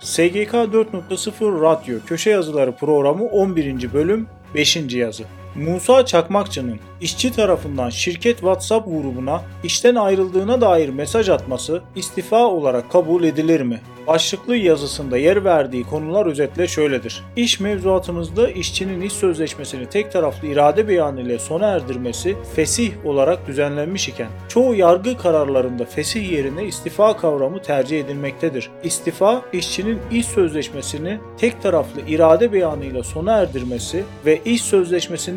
SGK 4.0 Radyo Köşe Yazıları Programı 11. Bölüm 5. yazı. Musa Çakmakçı'nın işçi tarafından şirket WhatsApp grubuna işten ayrıldığına dair mesaj atması istifa olarak kabul edilir mi? Başlıklı yazısında yer verdiği konular özetle şöyledir. İş mevzuatımızda işçinin iş sözleşmesini tek taraflı irade beyanı ile sona erdirmesi fesih olarak düzenlenmiş iken çoğu yargı kararlarında fesih yerine istifa kavramı tercih edilmektedir. İstifa, işçinin iş sözleşmesini tek taraflı irade beyanıyla sona erdirmesi ve iş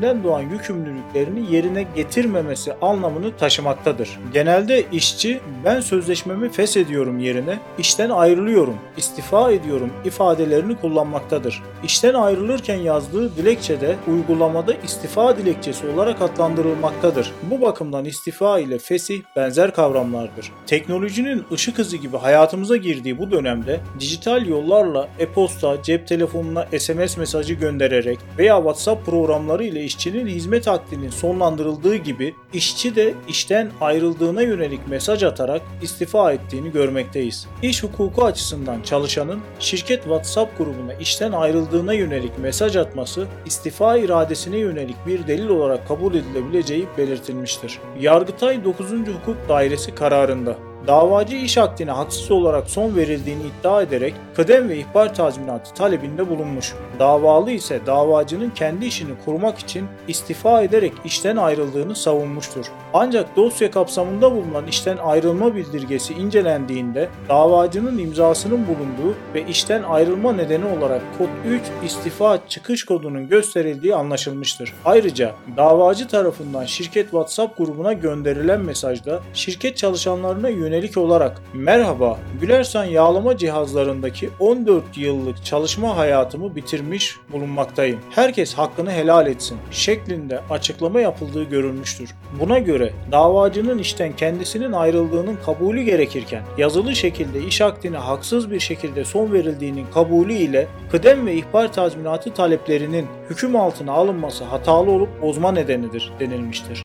sözleşmesinden doğan yükümlülüklerini yerine getirmemesi anlamını taşımaktadır. Genelde işçi ben sözleşmemi feshediyorum yerine işten ayrılıyorum, istifa ediyorum ifadelerini kullanmaktadır. İşten ayrılırken yazdığı dilekçe de uygulamada istifa dilekçesi olarak adlandırılmaktadır. Bu bakımdan istifa ile fesih benzer kavramlardır. Teknolojinin ışık hızı gibi hayatımıza girdiği bu dönemde dijital yollarla e-posta, cep telefonuna SMS mesajı göndererek veya WhatsApp programları ile işçinin hizmet akdinin sonlandırıldığı gibi işçi de işten ayrıldığına yönelik mesaj atarak istifa ettiğini görmekteyiz. İş hukuku açısından çalışanın şirket WhatsApp grubuna işten ayrıldığına yönelik mesaj atması istifa iradesine yönelik bir delil olarak kabul edilebileceği belirtilmiştir. Yargıtay 9. Hukuk Dairesi kararında davacı iş akdine haksız olarak son verildiğini iddia ederek kıdem ve ihbar tazminatı talebinde bulunmuş. Davalı ise davacının kendi işini kurmak için istifa ederek işten ayrıldığını savunmuştur. Ancak dosya kapsamında bulunan işten ayrılma bildirgesi incelendiğinde davacının imzasının bulunduğu ve işten ayrılma nedeni olarak kod 3 istifa çıkış kodunun gösterildiği anlaşılmıştır. Ayrıca davacı tarafından şirket WhatsApp grubuna gönderilen mesajda şirket çalışanlarına yönelik olarak merhaba Gülersan yağlama cihazlarındaki 14 yıllık çalışma hayatımı bitirmiş bulunmaktayım. Herkes hakkını helal etsin şeklinde açıklama yapıldığı görülmüştür. Buna göre davacının işten kendisinin ayrıldığının kabulü gerekirken yazılı şekilde iş akdine haksız bir şekilde son verildiğinin kabulü ile kıdem ve ihbar tazminatı taleplerinin hüküm altına alınması hatalı olup bozma nedenidir denilmiştir.